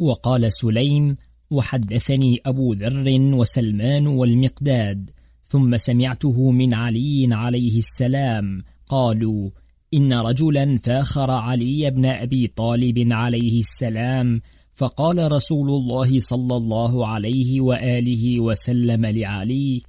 وقال سليم وحدثني أبو ذر وسلمان والمقداد ثم سمعته من علي عليه السلام قالوا إن رجلا فاخر علي بن أبي طالب عليه السلام فقال رسول الله صلى الله عليه وآله وسلم لعلي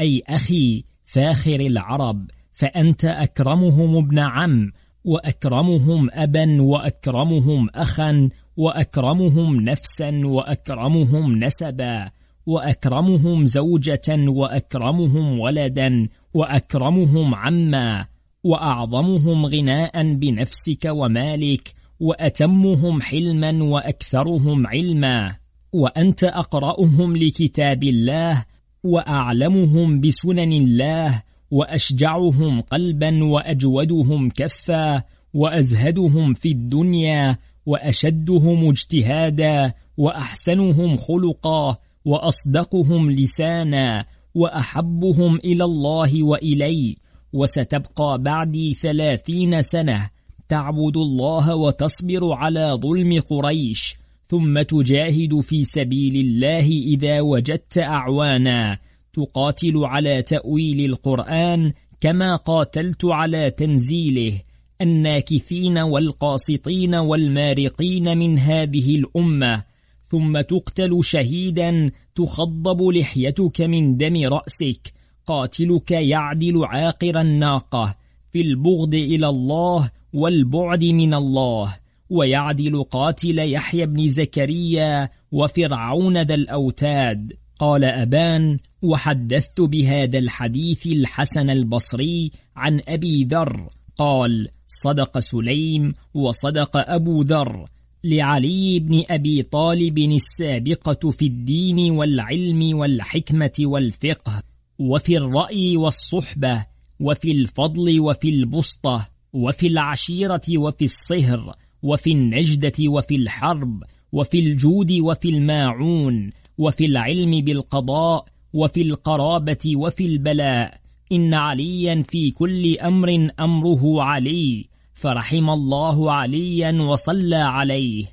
أي أخي فاخر العرب فأنت أكرمهم ابن عم وأكرمهم أبا وأكرمهم أخا وأكرمهم نفسا وأكرمهم نسبا وأكرمهم زوجة وأكرمهم ولدا وأكرمهم عما وأعظمهم غناء بنفسك ومالك وأتمهم حلما وأكثرهم علما وأنت أقرأهم لكتاب الله وأعلمهم بسنن الله وأشجعهم قلبا وأجودهم كفا وأزهدهم في الدنيا وأشدهم اجتهادا وأحسنهم خلقا وأصدقهم لسانا وأحبهم إلى الله وإلي وستبقى بعدي ثلاثين سنة تعبد الله وتصبر على ظلم قريش ثم تجاهد في سبيل الله إذا وجدت أعوانا. تقاتل على تأويل القرآن كما قاتلت على تنزيله. الناكثين والقاسطين والمارقين من هذه الأمة ثم تقتل شهيدا تخضب لحيتك من دم رأسك قاتلك يعدل عاقر الناقة في البغض إلى الله والبعد من الله ويعدل قاتل يحيى بن زكريا وفرعون ذا الأوتاد. قال أبان وحدثت بهذا الحديث الحسن البصري عن أبي ذر قال صدق سليم وصدق أبو ذر لعلي بن أبي طالب السابقة في الدين والعلم والحكمة والفقه وفي الرأي والصحبة وفي الفضل وفي البسطة وفي العشيرة وفي الصهر وفي النجدة وفي الحرب وفي الجود وفي الماعون وفي العلم بالقضاء وفي القرابة وفي البلاء إن عليا في كل أمر أمره علي فرحم الله عليا وصلى عليه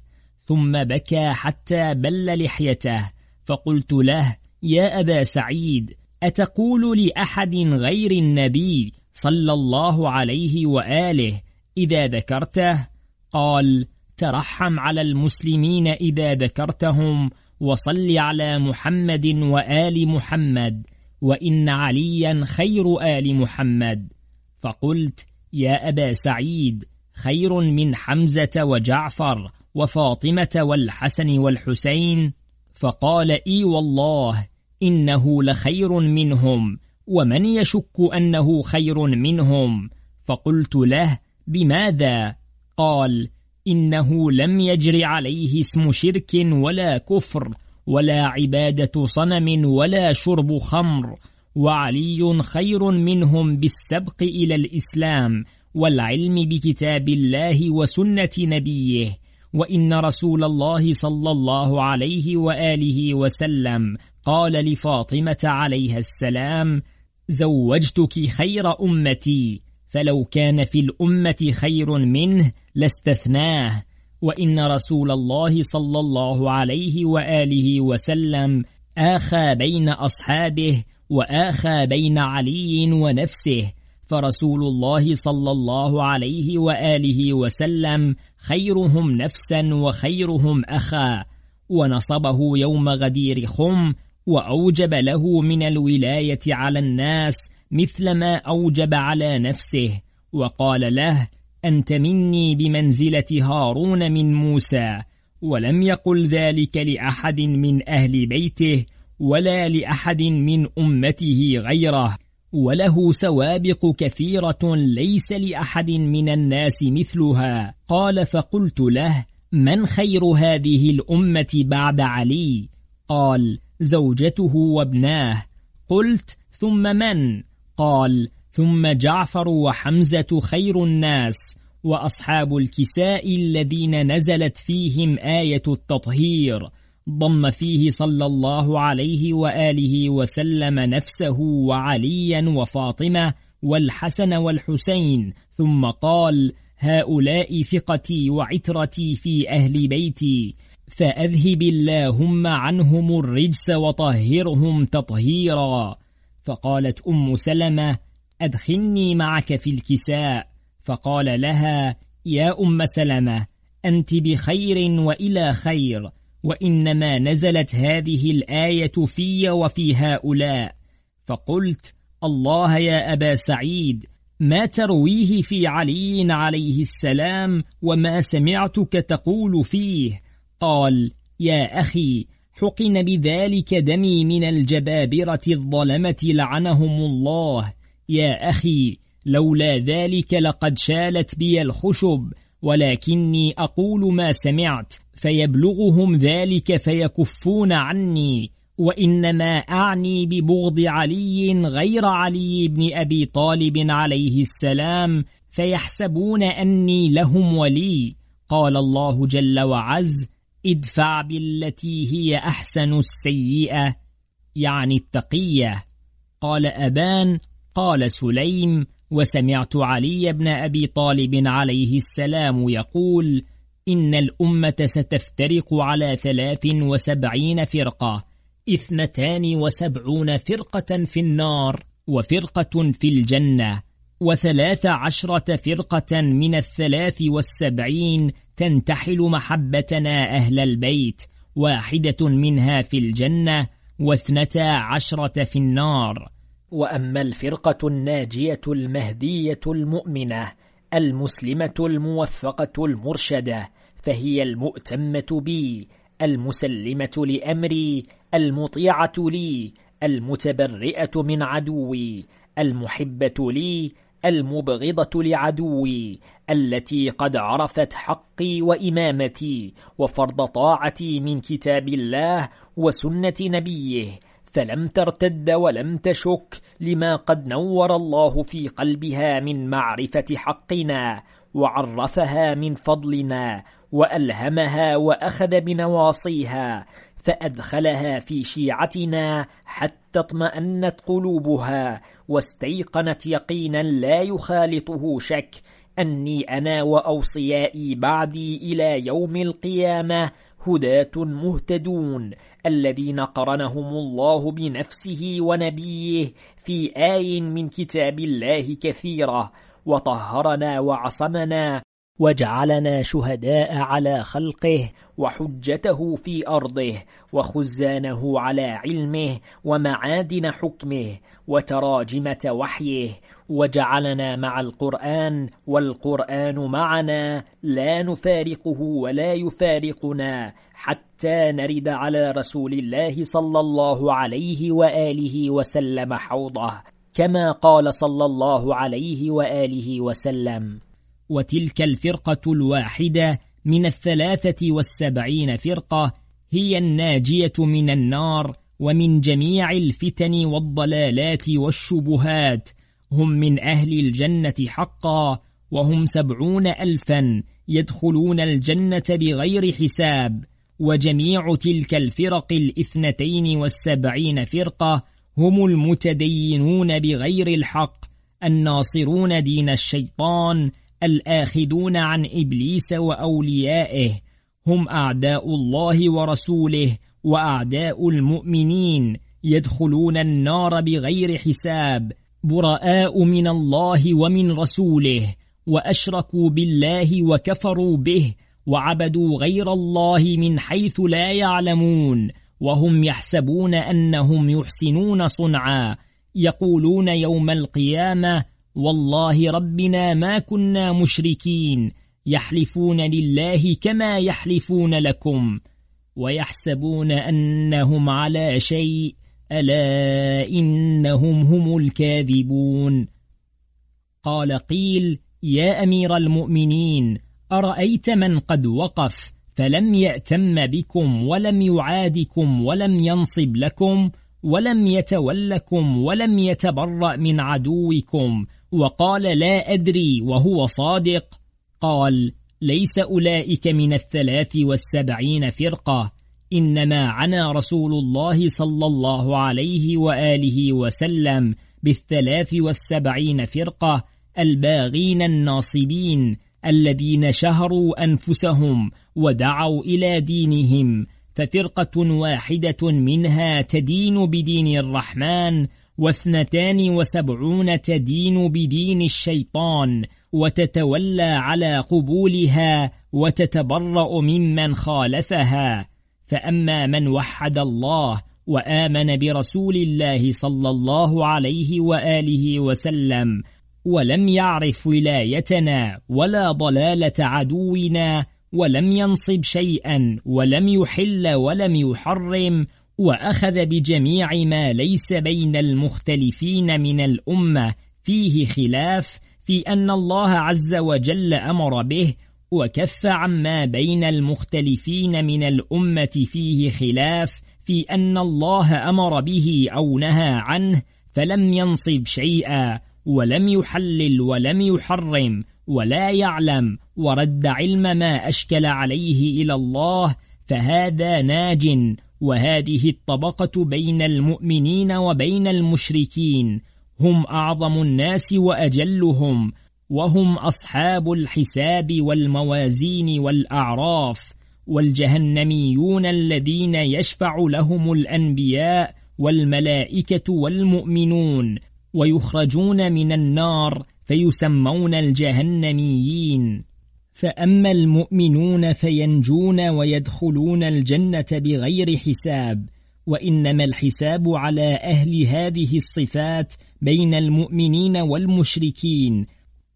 ثم بكى حتى بل لحيته فقلت له يا أبا سعيد أتقول لأحد غير النبي صلى الله عليه وآله إذا ذكرته؟ قال ترحم على المسلمين إذا ذكرتهم وصل على محمد وآل محمد وإن عليا خير آل محمد. فقلت يا أبا سعيد خير من حمزة وجعفر وفاطمة والحسن والحسين. فقال إي والله إنه لخير منهم ومن يشك أنه خير منهم؟ فقلت له بماذا؟ قال إنه لم يجر عليه اسم شرك ولا كفر ولا عبادة صنم ولا شرب خمر وعلي خير منهم بالسبق إلى الإسلام والعلم بكتاب الله وسنة نبيه وإن رسول الله صلى الله عليه وآله وسلم قال لفاطمة عليها السلام زوجتك خير أمتي فلو كان في الأمة خير منه لاستثناه وإن رسول الله صلى الله عليه وآله وسلم آخى بين أصحابه وآخى بين علي ونفسه فرسول الله صلى الله عليه وآله وسلم خيرهم نفسا وخيرهم أخا ونصبه يوم غدير خم وأوجب له من الولاية على الناس مثل ما أوجب على نفسه وقال له أنت مني بمنزلة هارون من موسى ولم يقل ذلك لأحد من أهل بيته ولا لأحد من أمته غيره وله سوابق كثيرة ليس لأحد من الناس مثلها. قال فقلت له من خير هذه الأمة بعد علي؟ قال زوجته وابناه. قلت ثم من؟ قال ثم جعفر وحمزة خير الناس وأصحاب الكساء الذين نزلت فيهم آية التطهير ضم فيه صلى الله عليه وآله وسلم نفسه وعليا وفاطمة والحسن والحسين ثم قال هؤلاء ثقتي وعترتي في أهل بيتي فأذهب اللهم عنهم الرجس وطهرهم تطهيرا. فقالت أم سلمة أدخلني معك في الكساء. فقال لها يا أم سلمة أنت بخير وإلى خير وإنما نزلت هذه الآية في وفي هؤلاء. فقلت الله يا أبا سعيد ما ترويه في علي عليه السلام وما سمعتك تقول فيه؟ قال يا أخي حقن بذلك دمي من الجبابرة الظلمة لعنهم الله. يا أخي لولا ذلك لقد شالت بي الخشب ولكني أقول ما سمعت فيبلغهم ذلك فيكفون عني. وإنما أعني ببغض علي غير علي بن أبي طالب عليه السلام فيحسبون أني لهم ولي. قال الله جل وعز ادفع بالتي هي أحسن السيئة يعني التقية. قال أبان قال سليم وسمعت علي بن أبي طالب عليه السلام يقول إن الأمة ستفترق على ثلاث وسبعين فرقة إثنتان وسبعون فرقة في النار وفرقة في الجنة وثلاث عشرة فرقة من الثلاث والسبعين تنتحل محبتنا أهل البيت واحدة منها في الجنة واثنتا عشرة في النار وأما الفرقة الناجية المهدية المؤمنة المسلمة الموفقة المرشدة فهي المؤتمة بي المسلمة لأمري المطيعة لي المتبرئة من عدوي المحبة لي المبغضة لعدوي التي قد عرفت حقي وإمامتي وفرض طاعتي من كتاب الله وسنة نبيه فلم ترتد ولم تشك لما قد نور الله في قلبها من معرفة حقنا وعرفها من فضلنا وألهمها وأخذ بنواصيها فأدخلها في شيعتنا حتى اطمأنت قلوبها واستيقنت يقينا لا يخالطه شك أني أنا وأوصيائي بعدي إلى يوم القيامة هداة مهتدون الذين قرنهم الله بنفسه ونبيه في آي من كتاب الله كثيرة وطهرنا وعصمنا وجعلنا شهداء على خلقه وحجته في أرضه وخزانه على علمه ومعادن حكمه وتراجمة وحيه وجعلنا مع القرآن والقرآن معنا لا نفارقه ولا يفارقنا حتى نرد على رسول الله صلى الله عليه وآله وسلم حوضه كما قال صلى الله عليه وآله وسلم. وتلك الفرقة الواحدة من الثلاثة والسبعين فرقة هي الناجية من النار ومن جميع الفتن والضلالات والشبهات. هم من أهل الجنة حقا وهم سبعون ألفا يدخلون الجنة بغير حساب. وجميع تلك الفرق الاثنتين والسبعين فرقة هم المتدينون بغير الحق الناصرون دين الشيطان الآخذون عن إبليس وأوليائه هم أعداء الله ورسوله وأعداء المؤمنين يدخلون النار بغير حساب براء من الله ومن رسوله وأشركوا بالله وكفروا به وعبدوا غير الله من حيث لا يعلمون وهم يحسبون أنهم يحسنون صنعا يقولون يوم القيامة والله ربنا ما كنا مشركين يحلفون لله كما يحلفون لكم ويحسبون أنهم على شيء ألا إنهم هم الكاذبون. قال قيل يا أمير المؤمنين أرأيت من قد وقف فلم يأتم بكم ولم يعادكم ولم ينصب لكم ولم يتولكم ولم يتبرأ من عدوكم وقال لا أدري وهو صادق. قال ليس أولئك من الثلاث والسبعين فرقة إنما عنا رسول الله صلى الله عليه وآله وسلم بالثلاث والسبعين فرقة الباغين الناصبين الذين شهروا أنفسهم ودعوا إلى دينهم ففرقة واحدة منها تدين بدين الرحمن واثنتان وسبعون تدين بدين الشيطان وتتولى على قبولها وتتبرأ ممن خالفها. فأما من وحد الله وآمن برسول الله صلى الله عليه وآله وسلم ولم يعرف ولايتنا ولا ضلالة عدونا ولم ينصب شيئا ولم يحل ولم يحرم وأخذ بجميع ما ليس بين المختلفين من الأمة. فيه خلاف في أن الله عز وجل أمر به وكف عما بين المختلفين من الأمة. فيه خلاف في أن الله أمر به أو نهى عنه فلم ينصب شيئا ولم يحلل ولم يحرم ولا يعلم ورد علم ما أشكل عليه إلى الله. فهذا ناج وهذه الطبقة بين المؤمنين وبين المشركين. هم أعظم الناس وأجلهم وهم أصحاب الحساب والموازين والأعراف والجهنميون الذين يشفع لهم الأنبياء والملائكة والمؤمنون. ويخرجون من النار فيسمون الجهنميين. فأما المؤمنون فينجون ويدخلون الجنة بغير حساب وإنما الحساب على أهل هذه الصفات بين المؤمنين والمشركين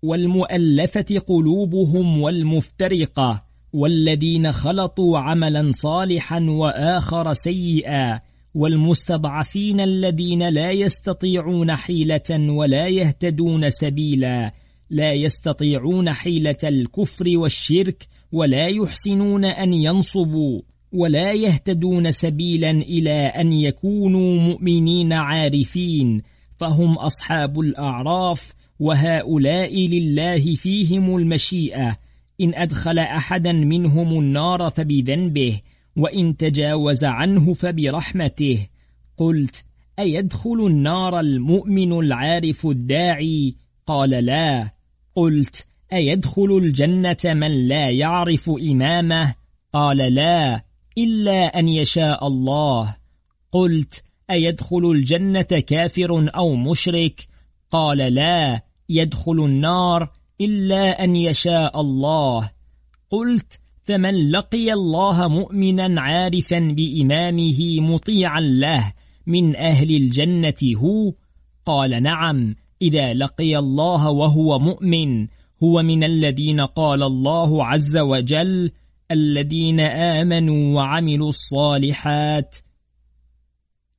والمؤلفة قلوبهم والمفترقة والذين خلطوا عملا صالحا وآخر سيئا والمستضعفين الذين لا يستطيعون حيلة ولا يهتدون سبيلا. لا يستطيعون حيلة الكفر والشرك ولا يحسنون أن ينصبوا ولا يهتدون سبيلا إلى أن يكونوا مؤمنين عارفين فهم أصحاب الأعراف وهؤلاء لله فيهم المشيئة. إن أدخل أحدا منهم النار فبذنبه وإن تجاوز عنه فبرحمته. قلت أيدخل النار المؤمن العارف الداعي؟ قال لا. قلت أيدخل الجنة من لا يعرف إمامه؟ قال لا إلا أن يشاء الله. قلت أيدخل الجنة كافر أو مشرك؟ قال لا يدخل النار إلا أن يشاء الله. قلت فمن لقي الله مؤمنا عارفا بإمامه مطيعا له من أهل الجنة هو؟ قال نعم. إذا لقي الله وهو مؤمن هو من الذين قال الله عز وجل الذين آمنوا وعملوا الصالحات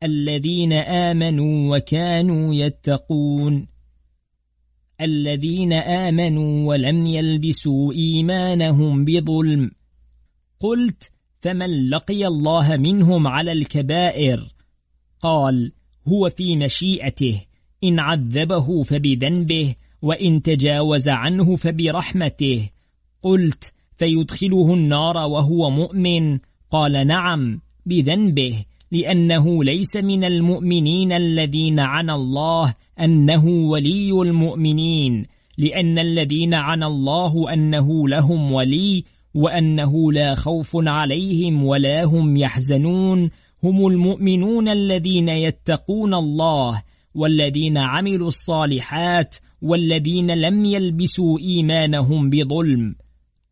الذين آمنوا وكانوا يتقون الذين آمنوا ولم يلبسوا إيمانهم بظلم. قلت فمن لقي الله منهم على الكبائر؟ قال هو في مشيئته. إن عذبه فبذنبه وإن تجاوز عنه فبرحمته. قلت فيدخله النار وهو مؤمن. قال نعم بذنبه لأنه ليس من المؤمنين الذين عنى الله أنه ولي المؤمنين لأن الذين عنى الله أنه لهم ولي وأنه لا خوف عليهم ولا هم يحزنون. هم المؤمنون الذين يتقون الله والذين عملوا الصالحات والذين لم يلبسوا إيمانهم بظلم.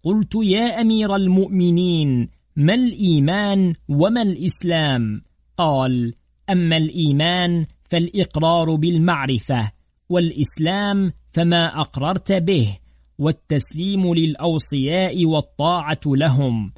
قلت يا أمير المؤمنين ما الإيمان وما الإسلام؟ قال أما الإيمان فالإقرار بالمعرفة والإسلام فما أقررت به والتسليم للأوصياء والطاعة لهم.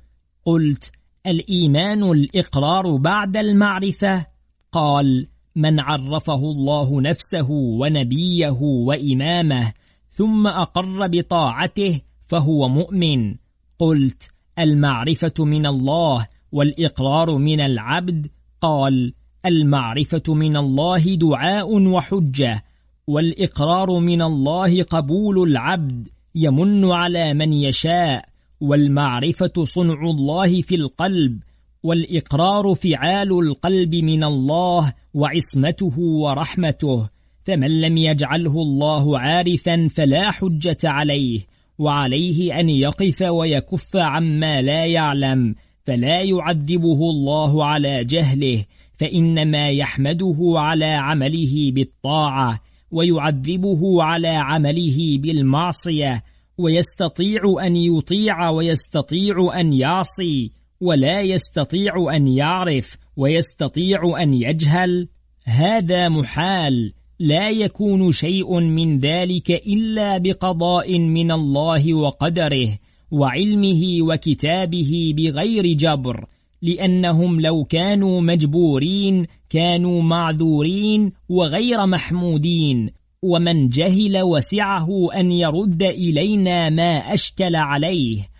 قلت الإيمان الإقرار بعد المعرفة؟ قال من عرفه الله نفسه ونبيه وإمامه ثم أقر بطاعته فهو مؤمن. قلت المعرفة من الله والإقرار من العبد. قال المعرفة من الله دعاء وحجة والإقرار من الله قبول العبد يمن على من يشاء والمعرفة صنع الله في القلب والإقرار فعال القلب من الله وعصمته ورحمته فمن لم يجعله الله عارفا فلا حجة عليه وعليه أن يقف ويكف عما لا يعلم فلا يعذبه الله على جهله فإنما يحمده على عمله بالطاعة ويعذبه على عمله بالمعصية ويستطيع أن يطيع ويستطيع أن يعصي. ولا يستطيع أن يعرف ويستطيع أن يجهل. هذا محال لا يكون شيء من ذلك إلا بقضاء من الله وقدره وعلمه وكتابه بغير جبر لأنهم لو كانوا مجبورين كانوا معذورين وغير محمودين. ومن جهل وسعه أن يرد إلينا ما أشكل عليه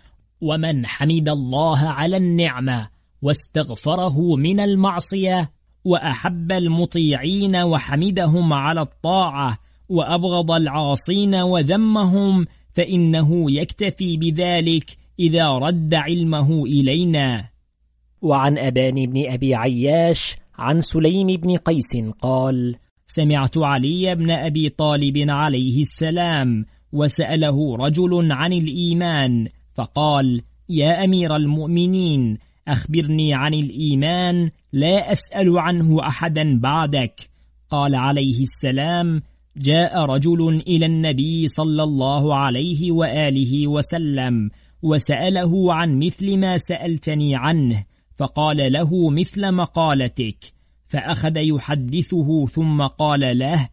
ومن حمد الله على النعمة واستغفره من المعصية وأحب المطيعين وحمدهم على الطاعة وأبغض العاصين وذمهم فإنه يكتفي بذلك إذا رد علمه إلينا. وعن أبان بن أبي عياش عن سليم بن قيس قال سمعت علي بن أبي طالب عليه السلام وسأله رجل عن الإيمان فقال يا أمير المؤمنين أخبرني عن الإيمان لا أسأل عنه أحدا بعدك. قال عليه السلام جاء رجل إلى النبي صلى الله عليه وآله وسلم وسأله عن مثل ما سألتني عنه فقال له مثل مقالتك. فأخذ يحدثه ثم قال له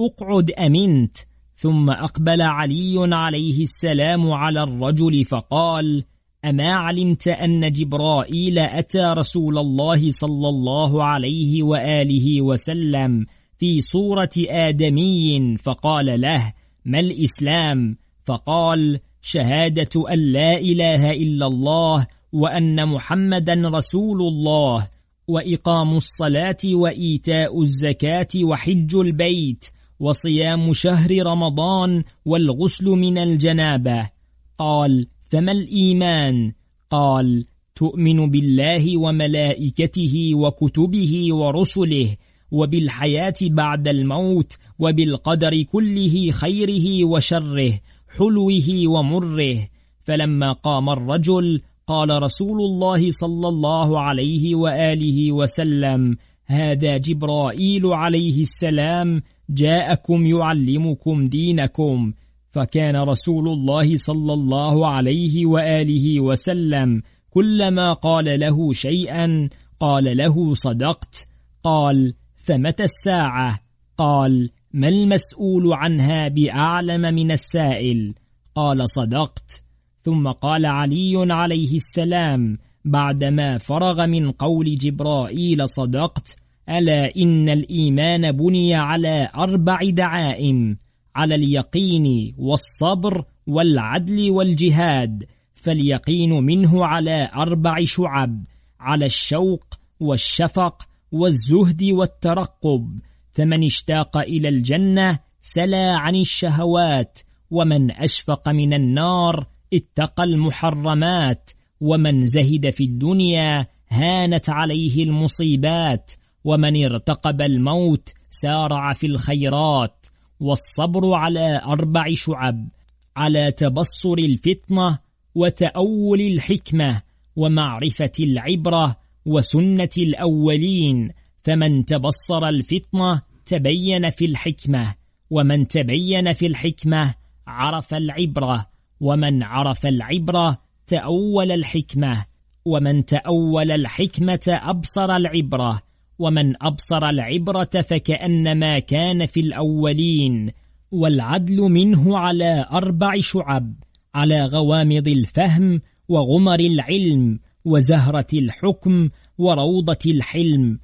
أقعد أمنت. ثم أقبل علي عليه السلام على الرجل فقال أما علمت أن جبرائيل أتى رسول الله صلى الله عليه وآله وسلم في صورة آدمي فقال له ما الإسلام؟ فقال شهادة أن لا إله إلا الله وأن محمدا رسول الله وإقام الصلاة وإيتاء الزكاة وحج البيت وصيام شهر رمضان والغسل من الجنابة قال فما الإيمان؟ قال تؤمن بالله وملائكته وكتبه ورسله وبالحياة بعد الموت وبالقدر كله خيره وشره حلوة ومره فلما قام الرجل قال رسول الله صلى الله عليه وآله وسلم هذا جبرائيل عليه السلام جاءكم يعلمكم دينكم. فكان رسول الله صلى الله عليه وآله وسلم كلما قال له شيئا قال له صدقت. قال فمتى الساعة؟ قال ما المسؤول عنها بأعلم من السائل؟ قال صدقت. ثم قال علي عليه السلام بعدما فرغ من قول جبرائيل صدقت ألا إن الإيمان بني على أربع دعائم على اليقين والصبر والعدل والجهاد فاليقين منه على أربع شعب على الشوق والشفق والزهد والترقب فمن اشتاق إلى الجنة سلا عن الشهوات ومن أشفق من النار اتقى المحرمات ومن زهد في الدنيا هانت عليه المصيبات ومن ارتقب الموت سارع في الخيرات والصبر على أربع شعب على تبصر الفتنة وتأول الحكمة ومعرفة العبرة وسنة الأولين فمن تبصر الفتنة تبين في الحكمة ومن تبين في الحكمة عرف العبرة ومن عرف العبرة تأول الحكمة ومن تأول الحكمة أبصر العبرة ومن أبصر العبرة فكأنما كان في الأولين والعدل منه على أربع شعب على غوامض الفهم وغمر العلم وزهرة الحكم وروضة الحلم.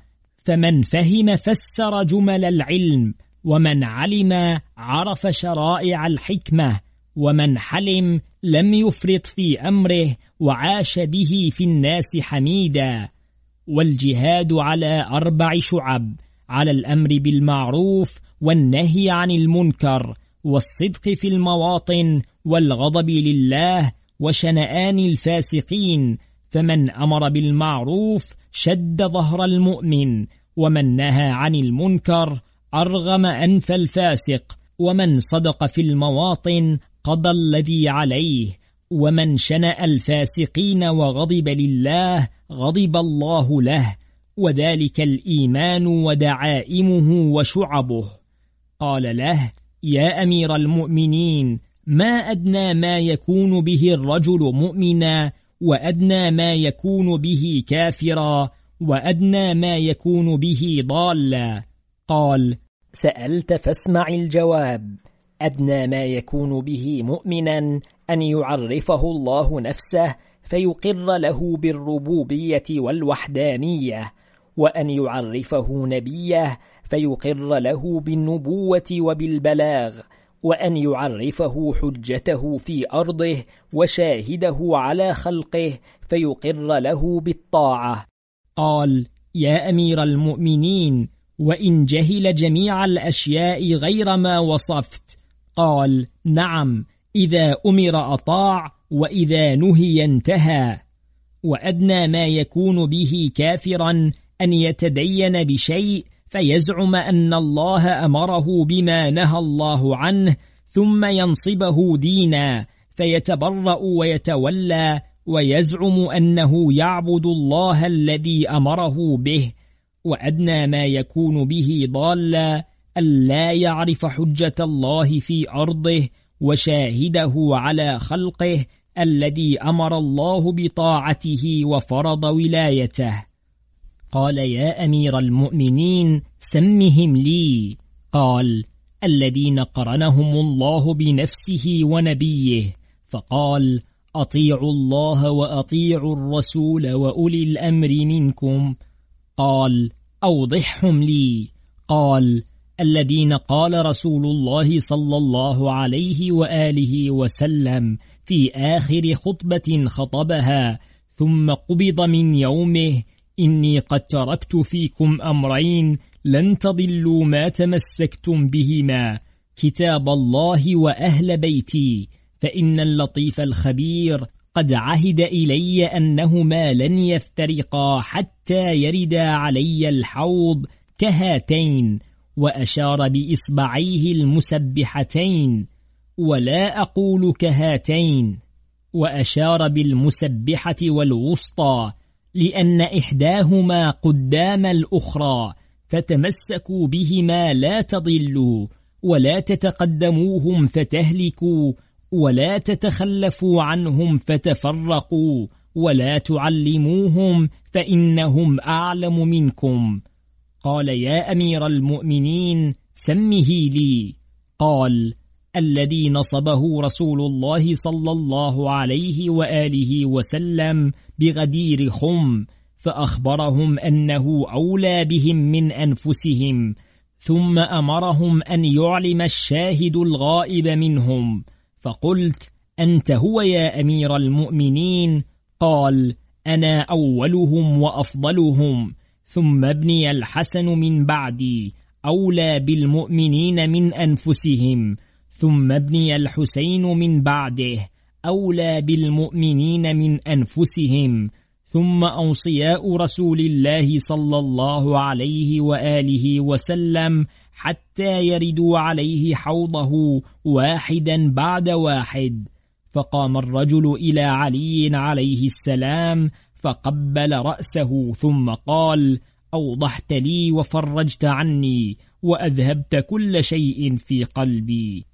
فمن فهم فسر جمل العلم ومن علم عرف شرائع الحكمة ومن حلم لم يفرط في أمره وعاش به في الناس حميدا. والجهاد على أربع شعب على الأمر بالمعروف والنهي عن المنكر والصدق في المواطن والغضب لله وشنآن الفاسقين فمن أمر بالمعروف شد ظهر المؤمن ومن نهى عن المنكر أرغم أنف الفاسق ومن صدق في المواطن قضى الذي عليه ومن شنأ الفاسقين وغضب لله غضب الله له وذلك الإيمان ودعائمه وشعبه. قال له يا أمير المؤمنين ما أدنى ما يكون به الرجل مؤمنا وأدنى ما يكون به كافرا وأدنى ما يكون به ضالا. قال سألت فاسمع الجواب. أدنى ما يكون به مؤمنا أن يعرفه الله نفسه فيقر له بالربوبية والوحدانية وأن يعرفه نبيه فيقر له بالنبوة وبالبلاغ وأن يعرفه حجته في أرضه وشاهده على خلقه فيقر له بالطاعة. قال يا أمير المؤمنين وإن جهل جميع الأشياء غير ما وصفت. قال نعم إذا أمر أطاع وإذا نهي انتهى. وأدنى ما يكون به كافرا أن يتدين بشيء فيزعم أن الله أمره بما نهى الله عنه ثم ينصبه دينا فيتبرأ ويتولى ويزعم أنه يعبد الله الذي أمره به. وأدنى ما يكون به ضالا ألا يعرف حجة الله في أرضه وشاهده على خلقه الذي أمر الله بطاعته وفرض ولايته. قال يا أمير المؤمنين سمهم لي. قال الذين قرنهم الله بنفسه ونبيه. فقال أطيعوا الله وأطيعوا الرسول وأولي الأمر منكم. قال أوضحهم لي. قال الذين قال رسول الله صلى الله عليه وآله وسلم في آخر خطبة خطبها ثم قبض من يومه إني قد تركت فيكم أمرين لن تضلوا ما تمسكتم بهما كتاب الله وأهل بيتي فإن اللطيف الخبير قد عهد إلي أنهما لن يفترقا حتى يردا علي الحوض كهاتين وأشار بإصبعيه المسبحتين. ولا أقول كهاتين وأشار بالمسبحة والوسطى لأن إحداهما قدام الأخرى فتمسكوا بهما لا تضلوا ولا تتقدموهم فتهلكوا ولا تتخلفوا عنهم فتفرقوا ولا تعلموهم فإنهم أعلم منكم. قال يا أمير المؤمنين سمه لي. قال الذي نصبه رسول الله صلى الله عليه وآله وسلم بغدير خم فأخبرهم أنه أولى بهم من أنفسهم ثم أمرهم أن يعلم الشاهد الغائب منهم. فقلت أنت هو يا أمير المؤمنين؟ قال أنا أولهم وأفضلهم. ثم ابني الحسن من بعدي أولى بالمؤمنين من أنفسهم. ثم ابني الحسين من بعده أولى بالمؤمنين من أنفسهم ثم أوصياء رسول الله صلى الله عليه وآله وسلم حتى يردوا عليه حوضه واحدا بعد واحد. فقام الرجل إلى علي عليه السلام فقبل رأسه ثم قال أوضحت لي وفرجت عني وأذهبت كل شيء في قلبي.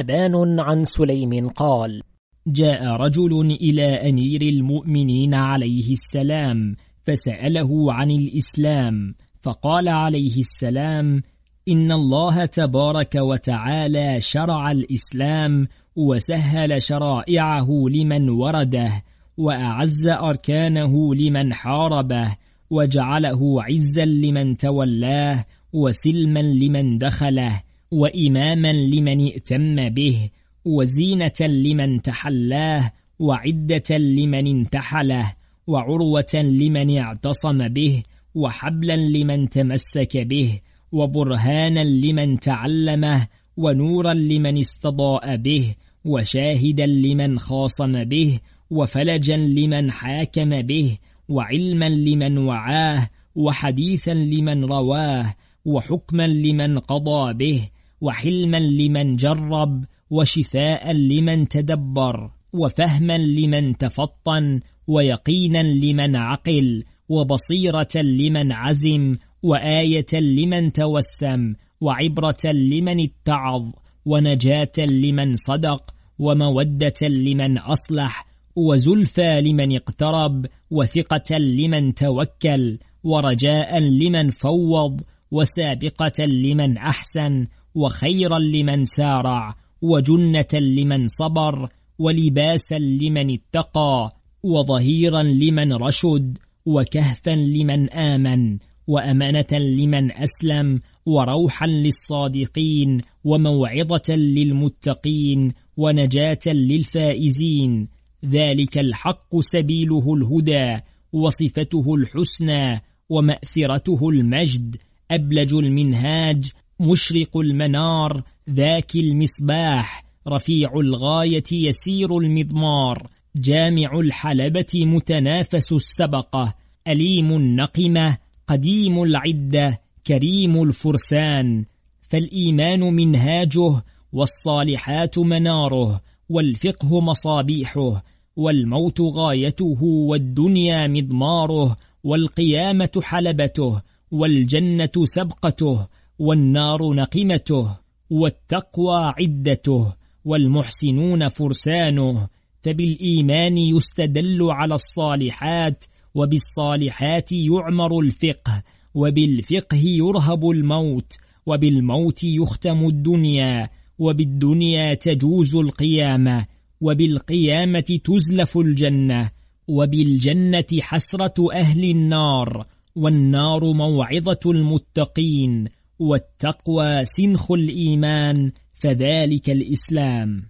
أبان عن سليم قال جاء رجل إلى أمير المؤمنين عليه السلام فسأله عن الإسلام فقال عليه السلام إن الله تبارك وتعالى شرع الإسلام وسهل شرائعه لمن ورده وأعز أركانه لمن حاربه وجعله عزا لمن تولاه وسلما لمن دخله وإماما لمن ائتم به وزينة لمن تحلاه وعدة لمن انتحله وعروة لمن اعتصم به وحبلا لمن تمسك به وبرهانا لمن تعلمه ونورا لمن استضاء به وشاهدا لمن خاصم به وفلجا لمن حاكم به وعلما لمن وعاه وحديثا لمن رواه وحكما لمن قضى به وحلما لمن جرب وشفاء لمن تدبر وفهما لمن تفطن ويقينا لمن عقل وبصيرة لمن عزم وآية لمن توسم وعبرة لمن اتعظ ونجاة لمن صدق ومودة لمن أصلح وزلفى لمن اقترب وثقة لمن توكل ورجاء لمن فوض وسابقة لمن أحسن وخيرا لمن سارع وجنة لمن صبر ولباسا لمن اتقى وظهيرا لمن رشد وكهفا لمن آمن وأمانة لمن أسلم وروحا للصادقين وموعظة للمتقين ونجاة للفائزين ذلك الحق سبيله الهدى وصفته الحسنى ومأثرته المجد أبلج المنهاج مشرق المنار ذاك المصباح رفيع الغاية يسير المضمار جامع الحلبة متنافس السبقة أليم النقمة قديم العدة كريم الفرسان فالإيمان منهاجه والصالحات مناره والفقه مصابيحه والموت غايته والدنيا مضماره والقيامة حلبته والجنة سبقته والنار نقمته والتقوى عدته والمحسنون فرسانه فبالإيمان يستدل على الصالحات وبالصالحات يعمر الفقه وبالفقه يرهب الموت وبالموت يختم الدنيا وبالدنيا تجوز القيامة وبالقيامة تزلف الجنة وبالجنة حسرة أهل النار والنار موعظة المتقين والتقوى سنخ الإيمان فذلك الإسلام.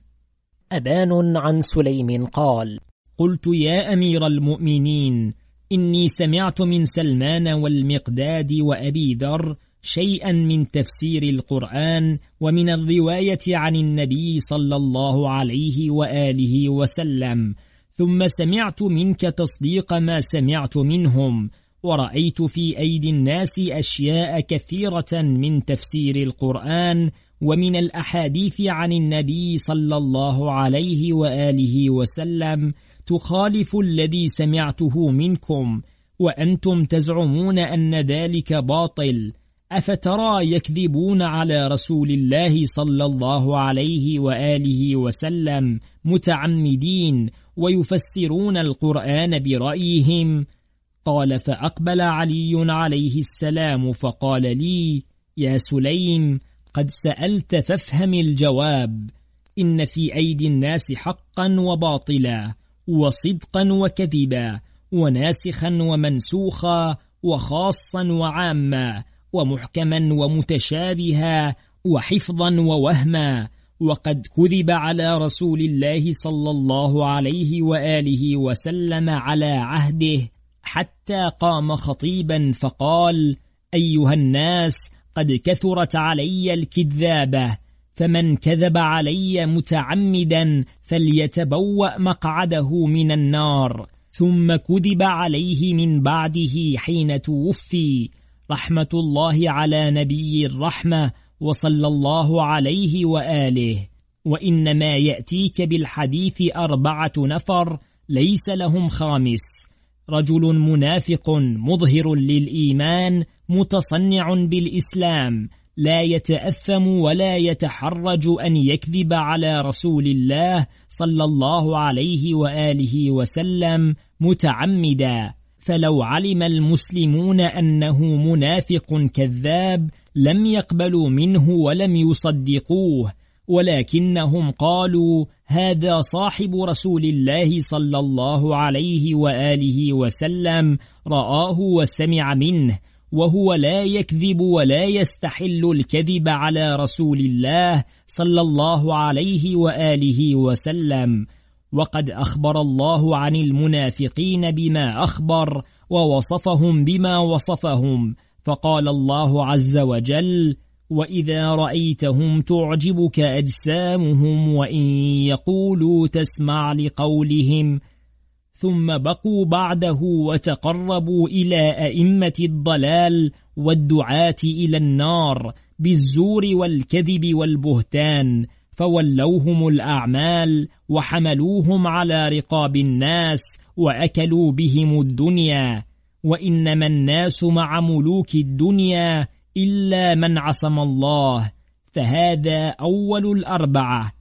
أبان عن سليم قال قلت يا أمير المؤمنين إني سمعت من سلمان والمقداد وأبي ذر شيئا من تفسير القرآن ومن الرواية عن النبي صلى الله عليه وآله وسلم ثم سمعت منك تصديق ما سمعت منهم ورأيت في أيدي الناس أشياء كثيرة من تفسير القرآن ومن الأحاديث عن النبي صلى الله عليه وآله وسلم تخالف الذي سمعته منكم وأنتم تزعمون أن ذلك باطل. أفترى يكذبون على رسول الله صلى الله عليه وآله وسلم متعمدين ويفسرون القرآن برأيهم قال فأقبل علي عليه السلام فقال لي يا سليم قد سألت فافهم الجواب. إن في أيدي الناس حقا وباطلا وصدقا وكذبا وناسخا ومنسوخا وخاصا وعاما ومحكما ومتشابها وحفظا ووهما. وقد كذب على رسول الله صلى الله عليه وآله وسلم على عهده حتى قام خطيبا فقال أيها الناس قد كثرت علي الكذابة فمن كذب علي متعمدا فليتبوأ مقعده من النار ثم كذب عليه من بعده حين توفي. رحمة الله على نبي الرحمة وصلى الله عليه وآله. وإنما يأتيك بالحديث أربعة نفر ليس لهم خامس. رجل منافق مظهر للإيمان متصنع بالإسلام. لا يتأثم ولا يتحرج أن يكذب على رسول الله صلى الله عليه وآله وسلم متعمدا. فلو علم المسلمون أنه منافق كذاب لم يقبلوا منه ولم يصدقوه. ولكنهم قالوا هذا صاحب رسول الله صلى الله عليه وآله وسلم رآه وسمع منه وهو لا يكذب ولا يستحل الكذب على رسول الله صلى الله عليه وآله وسلم. وقد أخبر الله عن المنافقين بما أخبر ووصفهم بما وصفهم فقال الله عز وجل وإذا رأيتهم تعجبك أجسامهم وإن يقولوا تسمع لقولهم. ثم بقوا بعده وتقربوا إلى أئمة الضلال والدعاة إلى النار بالزور والكذب والبهتان فولوهم الأعمال وحملوهم على رقاب الناس وأكلوا بهم الدنيا. وإنما الناس مع ملوك الدنيا إلا من عصم الله فهذا أول الأربعة.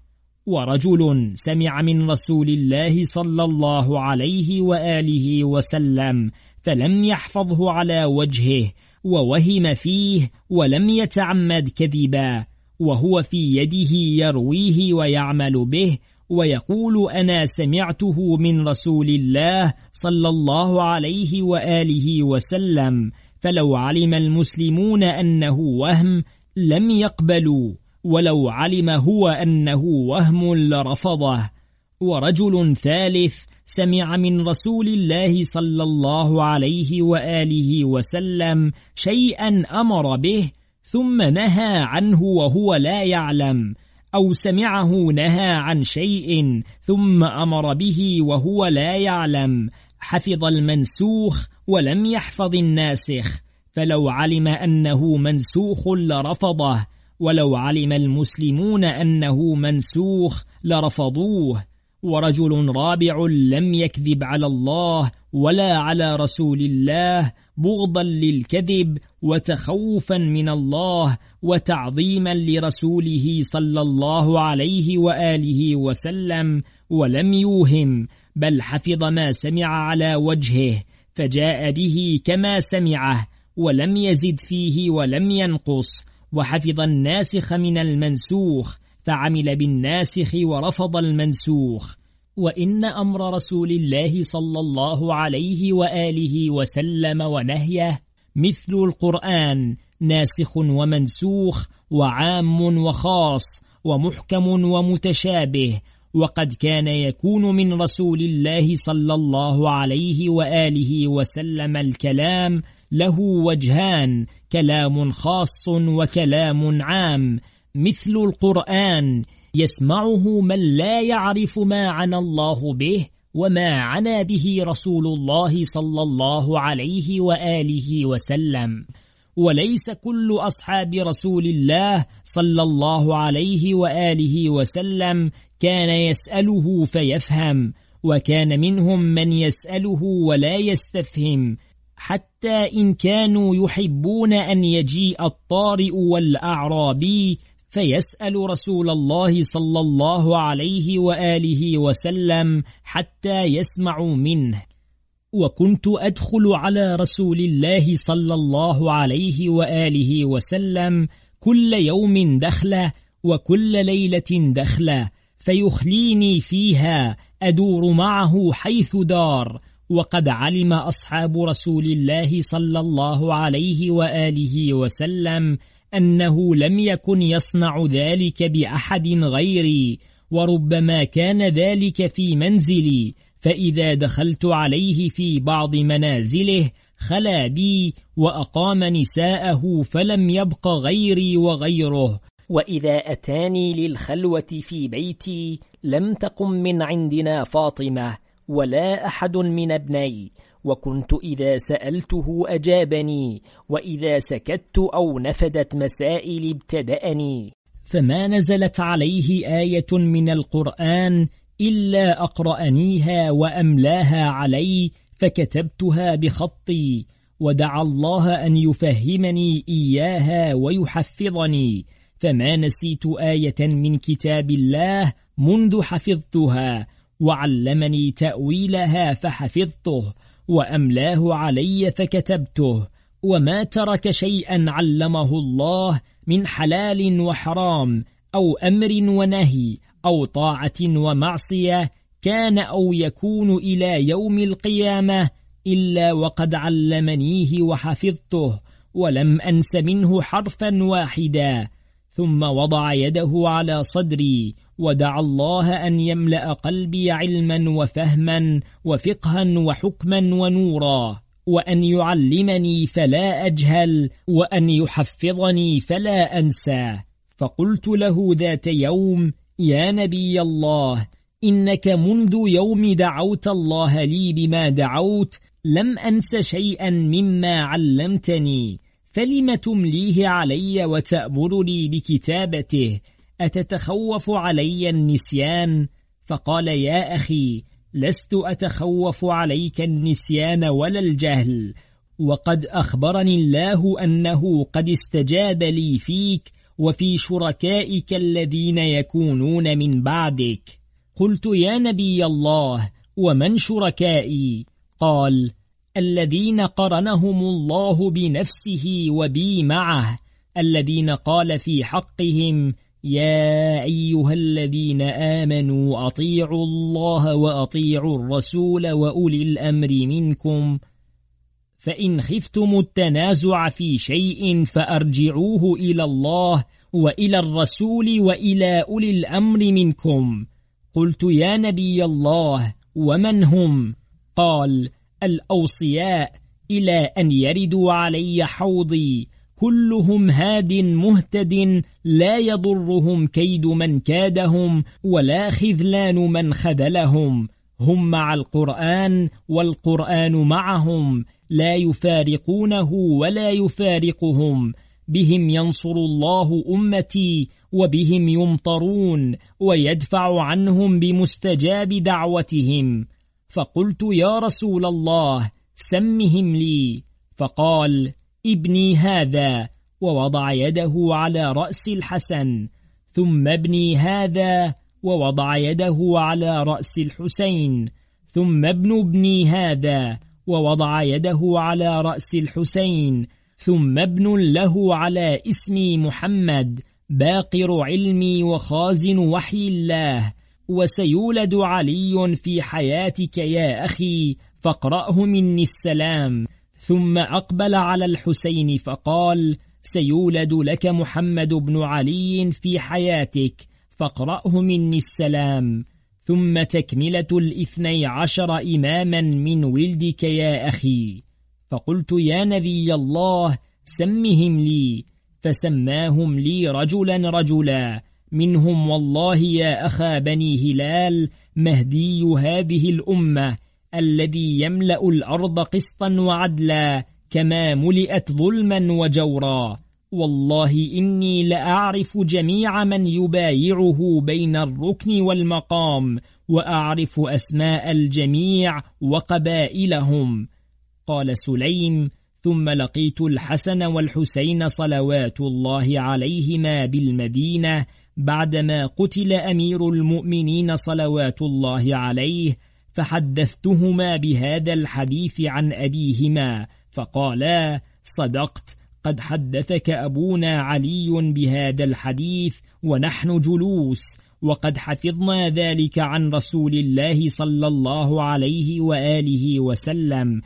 ورجل سمع من رسول الله صلى الله عليه وآله وسلم فلم يحفظه على وجهه ووهم فيه ولم يتعمد كذبا. وهو في يده يرويه ويعمل به ويقول أنا سمعته من رسول الله صلى الله عليه وآله وسلم. فلو علم المسلمون أنه وهم لم يقبلوا ولو علم هو أنه وهم لرفضه. ورجل ثالث سمع من رسول الله صلى الله عليه وآله وسلم شيئا أمر به ثم نهى عنه وهو لا يعلم أو سمعه نهى عن شيء ثم أمر به وهو لا يعلم. حفظ المنسوخ ولم يحفظ الناسخ فلو علم أنه منسوخ لرفضه ولو علم المسلمون أنه منسوخ لرفضوه ورجل رابع لم يكذب على الله ولا على رسول الله بغضا للكذب وتخوفا من الله وتعظيما لرسوله صلى الله عليه وآله وسلم ولم يوهم بل حفظ ما سمع على وجهه فجاء به كما سمعه ولم يزد فيه ولم ينقص وحفظ الناسخ من المنسوخ فعمل بالناسخ ورفض المنسوخ. وإن أمر رسول الله صلى الله عليه وآله وسلم ونهيه مثل القرآن ناسخ ومنسوخ وعام وخاص ومحكم ومتشابه وقد كان يكون من رسول الله صلى الله عليه وآله وسلم الكلام له وجهان كلام خاص وكلام عام مثل القرآن يسمعه من لا يعرف ما عنى الله به وما عنا به رسول الله صلى الله عليه وآله وسلم. وليس كل أصحاب رسول الله صلى الله عليه وآله وسلم كان يسأله فيفهم وكان منهم من يسأله ولا يستفهم حتى إن كانوا يحبون أن يجيء الطارئ والأعرابي فيسأل رسول الله صلى الله عليه وآله وسلم حتى يسمعوا منه. وكنت أدخل على رسول الله صلى الله عليه وآله وسلم كل يوم دخلة وكل ليلة دخلة فيخليني فيها أدور معه حيث دار وقد علم أصحاب رسول الله صلى الله عليه وآله وسلم أنه لم يكن يصنع ذلك بأحد غيري وربما كان ذلك في منزلي فإذا دخلت عليه في بعض منازله خلا بي وأقام نساءه فلم يبق غيري وغيره. وإذا أتاني للخلوة في بيتي لم تقم من عندنا فاطمة ولا أحد من ابني وكنت إذا سألته أجابني وإذا سكت أو نفدت مسائل ابتدأني. فما نزلت عليه آية من القرآن إلا أقرأنيها وأملاها علي فكتبتها بخطي ودعا الله أن يفهمني إياها ويحفظني. فما نسيت آية من كتاب الله منذ حفظتها وعلمني تأويلها فحفظته وأملاه علي فكتبته. وما ترك شيئا علمه الله من حلال وحرام أو أمر ونهي أو طاعة ومعصية كان أو يكون إلى يوم القيامة إلا وقد علمنيه وحفظته ولم أنس منه حرفا واحدا. ثم وضع يده على صدري ودعا الله أن يملأ قلبي علما وفهما وفقها وحكما ونورا وأن يعلمني فلا أجهل وأن يحفظني فلا أنسى. فقلت له ذات يوم يا نبي الله إنك منذ يوم دعوت الله لي بما دعوت لم أنس شيئا مما علمتني فلم تمليه علي وتأمرني بكتابته أتتخوف علي النسيان؟ فقال يا أخي لست أتخوف عليك النسيان ولا الجهل وقد أخبرني الله أنه قد استجاب لي فيك وفي شركائك الذين يكونون من بعدك. قلت يا نبي الله ومن شركائي؟ قال الذين قرنهم الله بنفسه وبي معه. الذين قال في حقهم يا أيها الذين آمنوا أطيعوا الله وأطيعوا الرسول وأولي الأمر منكم. فإن خفتم التنازع في شيء فأرجعوه إلى الله وإلى الرسول وإلى أولي الأمر منكم. قلت يا نبي الله ومن هم؟ قال الأوصياء إلى أن يردوا علي حوضي. كلهم هاد مهتد لا يضرهم كيد من كادهم ولا خذلان من خذلهم. هم مع القرآن والقرآن معهم لا يفارقونه ولا يفارقهم. بهم ينصر الله أمتي وبهم يمطرون ويدفع عنهم بمستجاب دعوتهم. فقلت يا رسول الله سمهم لي. فقال ابني هذا. ووضع يده على رأس الحسن. ثم ابني هذا ووضع يده على رأس الحسين ثم ابن ابني هذا ووضع يده على رأس الحسين ثم ابن له على اسمي محمد باقر علمي وخازن وحي الله وسيولد علي في حياتك يا أخي فاقرأه مني السلام. ثم أقبل على الحسين فقال سيولد لك محمد بن علي في حياتك فاقرأه مني السلام. ثم تكملة الاثني عشر إماما من ولدك يا أخي. فقلت يا نبي الله سمهم لي. فسماهم لي رجلا رجلا. منهم والله يا أخا بني هلال مهدي هذه الأمة الذي يملأ الأرض قسطا وعدلا كما ملئت ظلما وجورا. والله إني لأعرف جميع من يبايعه بين الركن والمقام وأعرف أسماء الجميع وقبائلهم. قال سليم ثم لقيت الحسن والحسين صلوات الله عليهما بالمدينة بعدما قتل أمير المؤمنين صلوات الله عليه فحدثتهما بهذا الحديث عن أبيهما فقالا صدقت قد حدثك أبونا علي بهذا الحديث ونحن جلوس وقد حفظنا ذلك عن رسول الله صلى الله عليه وآله وسلم.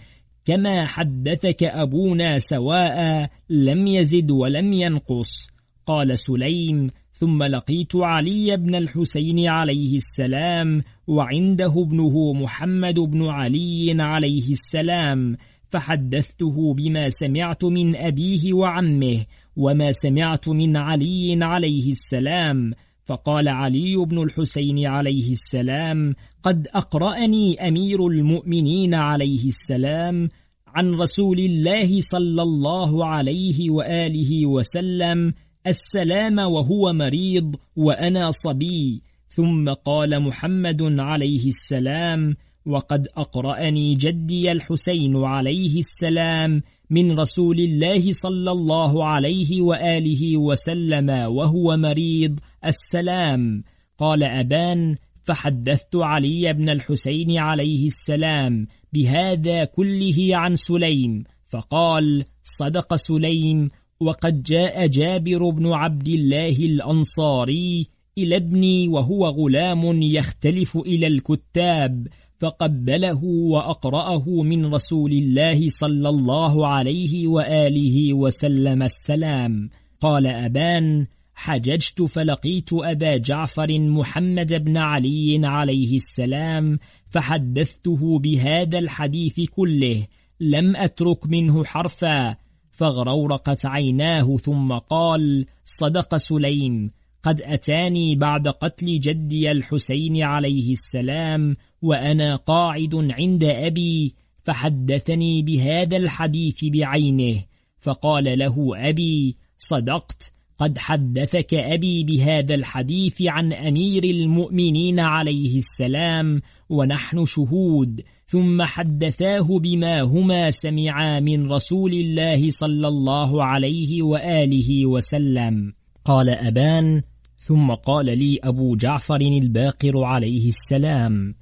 كما حدثك أبونا سواء لم يزد ولم ينقص. قال سليم ثم لقيت علي بن الحسين عليه السلام وعنده ابنه محمد بن علي عليه السلام فحدثته بما سمعت من أبيه وعمه وما سمعت من علي عليه السلام. فقال علي بن الحسين عليه السلام قد أقرأني أمير المؤمنين عليه السلام عن رسول الله صلى الله عليه وآله وسلم السلام وهو مريض وأنا صبي. ثم قال محمد عليه السلام وقد أقرأني جدي الحسين عليه السلام من رسول الله صلى الله عليه وآله وسلم وهو مريض السلام. قال أبان فحدثت علي بن الحسين عليه السلام بهذا كله عن سليم فقال صدق سليم وقد جاء جابر بن عبد الله الأنصاري إلى ابني وهو غلام يختلف إلى الكتاب فقبله وأقرأه من رسول الله صلى الله عليه وآله وسلم السلام. قال أبان حججت فلقيت أبا جعفر محمد بن علي عليه السلام فحدثته بهذا الحديث كله لم أترك منه حرفا فاغرورقت عيناه ثم قال صدق سليم قد أتاني بعد قتل جدي الحسين عليه السلام وأنا قاعد عند أبي فحدثني بهذا الحديث بعينه فقال له أبي صدقت قد حدثك أبي بهذا الحديث عن أمير المؤمنين عليه السلام ونحن شهود ثم حدثاه بما هما سمعا من رسول الله صلى الله عليه وآله وسلم. قال أبان ثم قال لي أبو جعفر الباقر عليه السلام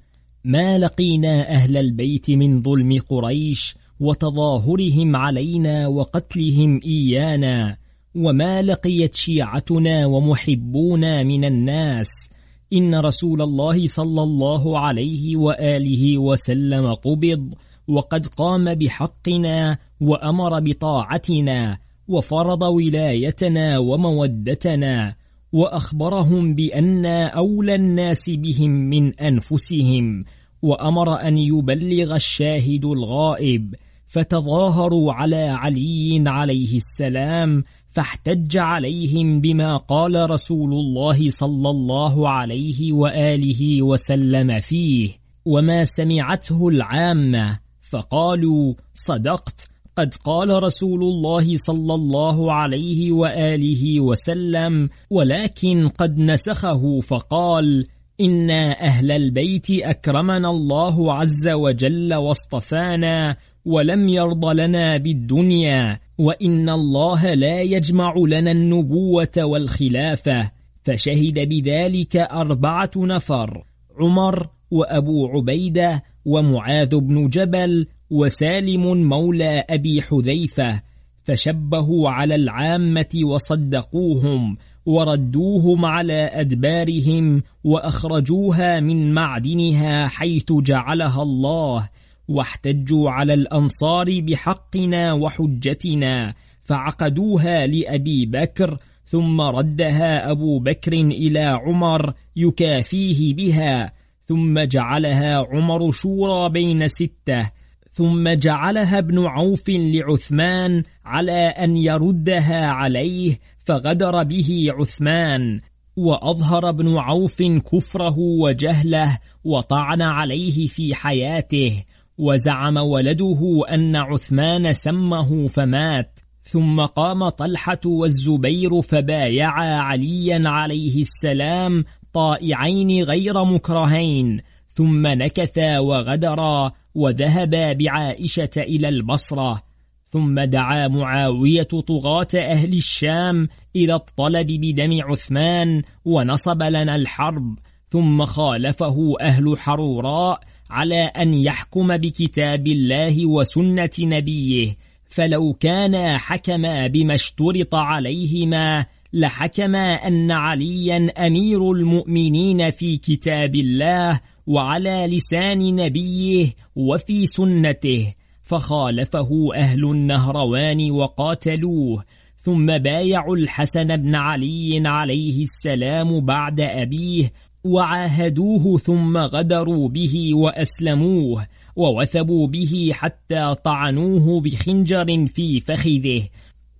ما لقينا أهل البيت من ظلم قريش وتظاهرهم علينا وقتلهم إيانا وما لقيت شيعتنا ومحبونا من الناس إن رسول الله صلى الله عليه وآله وسلم قبض وقد قام بحقنا وأمر بطاعتنا وفرض ولايتنا ومودتنا وأخبرهم بأن أولى الناس بهم من أنفسهم وأمر أن يبلغ الشاهد الغائب فتظاهروا على علي عليه السلام فاحتج عليهم بما قال رسول الله صلى الله عليه وآله وسلم فيه وما سمعته العامة فقالوا صدقت قد قال رسول الله صلى الله عليه وآله وسلم ولكن قد نسخه فقال إنا أهل البيت أكرمنا الله عز وجل واصطفانا ولم يرض لنا بالدنيا وإن الله لا يجمع لنا النبوة والخلافة. فشهد بذلك أربعة نفر عمر وأبو عبيدة ومعاذ بن جبل وسالم مولى أبي حذيفة فشبهوا على العامة وصدقوهم وردوهم على أدبارهم وأخرجوها من معدنها حيث جعلها الله واحتجوا على الأنصار بحقنا وحجتنا فعقدوها لأبي بكر ثم ردها أبو بكر إلى عمر يكافيه بها ثم جعلها عمر شورى بين ستة ثم جعلها ابن عوف لعثمان على أن يردها عليه فغدر به عثمان وأظهر ابن عوف كفره وجهله وطعن عليه في حياته وزعم ولده أن عثمان سمه فمات ثم قام طلحة والزبير فبايعا عليا عليه السلام طائعين غير مكرهين ثم نكثا وغدرا وذهبا بعائشة إلى البصرة ثم دعا معاوية طغاة أهل الشام إلى الطلب بدم عثمان ونصب لنا الحرب ثم خالفه أهل حروراء على أن يحكم بكتاب الله وسنة نبيه فلو كانا حكما بما اشترط عليهما لحكما أن عليا أمير المؤمنين في كتاب الله وعلى لسان نبيه وفي سنته فخالفه أهل النهروان وقاتلوه ثم بايعوا الحسن بن علي عليه السلام بعد أبيه وعاهدوه ثم غدروا به وأسلموه ووثبوا به حتى طعنوه بخنجر في فخذه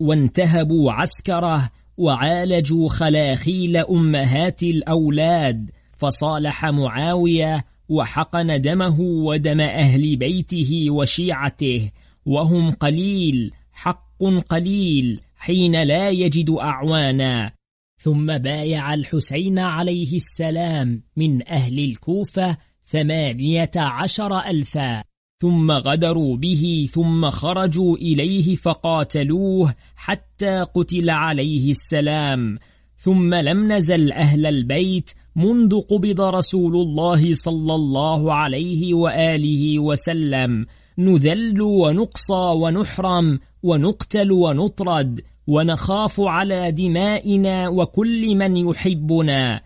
وانتهبوا عسكره وعالجوا خلاخيل أمهات الأولاد فصالح معاوية وحقن دمه ودم أهل بيته وشيعته وهم قليل حق قليل حين لا يجد أعوانا. ثم بايع الحسين عليه السلام من أهل الكوفة ثمانية عشر ألفا. ثم غدروا به ثم خرجوا إليه فقاتلوه حتى قتل عليه السلام. ثم لم نزل أهل البيت منذ قبض رسول الله صلى الله عليه وآله وسلم. نذل ونقصى ونحرم ونقتل ونطرد ونخاف على دمائنا وكل من يحبنا.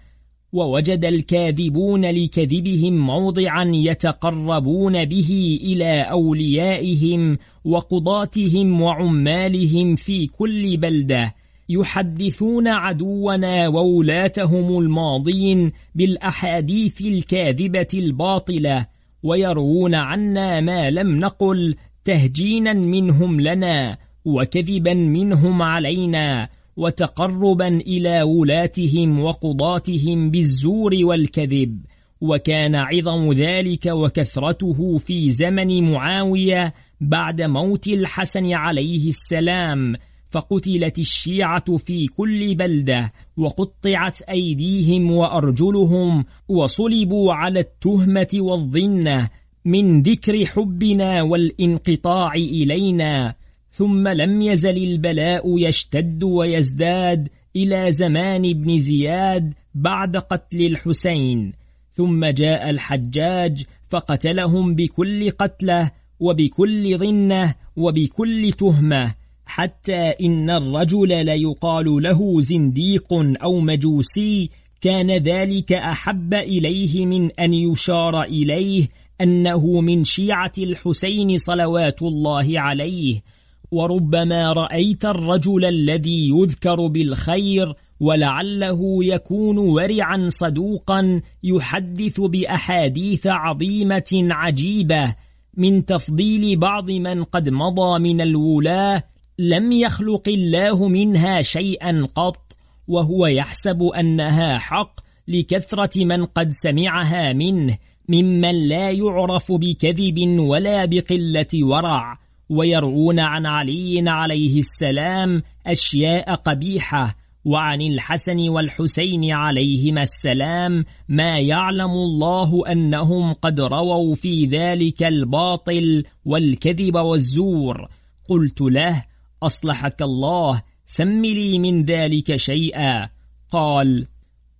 ووجد الكاذبون لكذبهم موضعا يتقربون به إلى أوليائهم وقضاتهم وعمالهم في كل بلدة. يحدثون عدونا وولاتهم الماضين بالأحاديث الكاذبة الباطلة ويروون عنا ما لم نقل تهجينا منهم لنا وكذبا منهم علينا وتقربا إلى ولاتهم وقضاتهم بالزور والكذب. وكان عظم ذلك وكثرته في زمن معاوية بعد موت الحسن عليه السلام فقتلت الشيعة في كل بلدة وقطعت أيديهم وأرجلهم وصلبوا على التهمة والظنة من ذكر حبنا والانقطاع إلينا ثم لم يزل البلاء يشتد ويزداد إلى زمان ابن زياد بعد قتل الحسين ثم جاء الحجاج فقتلهم بكل قتلة وبكل ظنة وبكل تهمة حتى إن الرجل ليقال له زنديق أو مجوسي كان ذلك أحب إليه من أن يشار إليه أنه من شيعة الحسين صلوات الله عليه. وربما رأيت الرجل الذي يذكر بالخير ولعله يكون ورعا صدوقا يحدث بأحاديث عظيمة عجيبة من تفضيل بعض من قد مضى من الولاة لم يخلق الله منها شيئا قط وهو يحسب أنها حق لكثرة من قد سمعها منه ممن لا يعرف بكذب ولا بقلة ورع ويرعون عن علي عليه السلام أشياء قبيحة وعن الحسن والحسين عليهما السلام ما يعلم الله أنهم قد رووا في ذلك الباطل والكذب والزور. قلت له أصلحك الله سم لي من ذلك شيئا. قال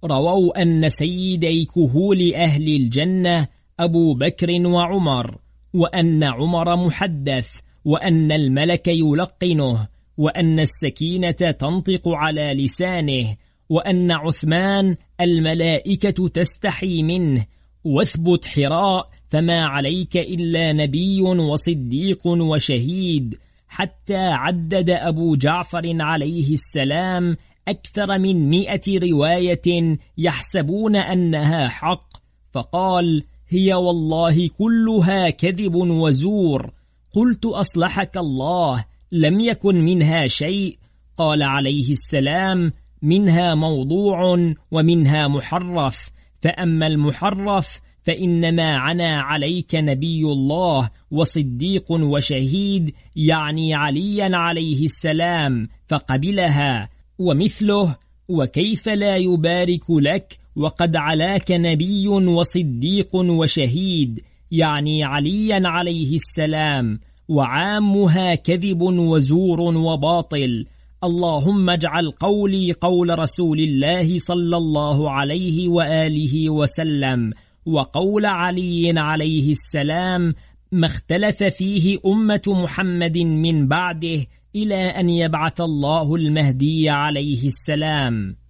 رووا أن سيدي كهول أهل الجنة أبو بكر وعمر وأن عمر محدث وأن الملك يلقنه وأن السكينة تنطق على لسانه وأن عثمان الملائكة تستحي منه. واثبت حراء فما عليك إلا نبي وصديق وشهيد. حتى عدد أبو جعفر عليه السلام أكثر من مئة رواية يحسبون أنها حق. فقال هي والله كلها كذب وزور. قلت أصلحك الله لم يكن منها شيء. قال عليه السلام منها موضوع ومنها محرف. فأما المحرف فإنما عنا عليك نبي الله وصديق وشهيد يعني عليا عليه السلام فقبلها ومثله وكيف لا يبارك لك وقد علاك نبي وصديق وشهيد يعني عليا عليه السلام وعامها كذب وزور وباطل. اللهم اجعل قولي قول رسول الله صلى الله عليه وآله وسلم وقول علي عليه السلام ما اختلف فيه أمة محمد من بعده إلى أن يبعث الله المهدي عليه السلام.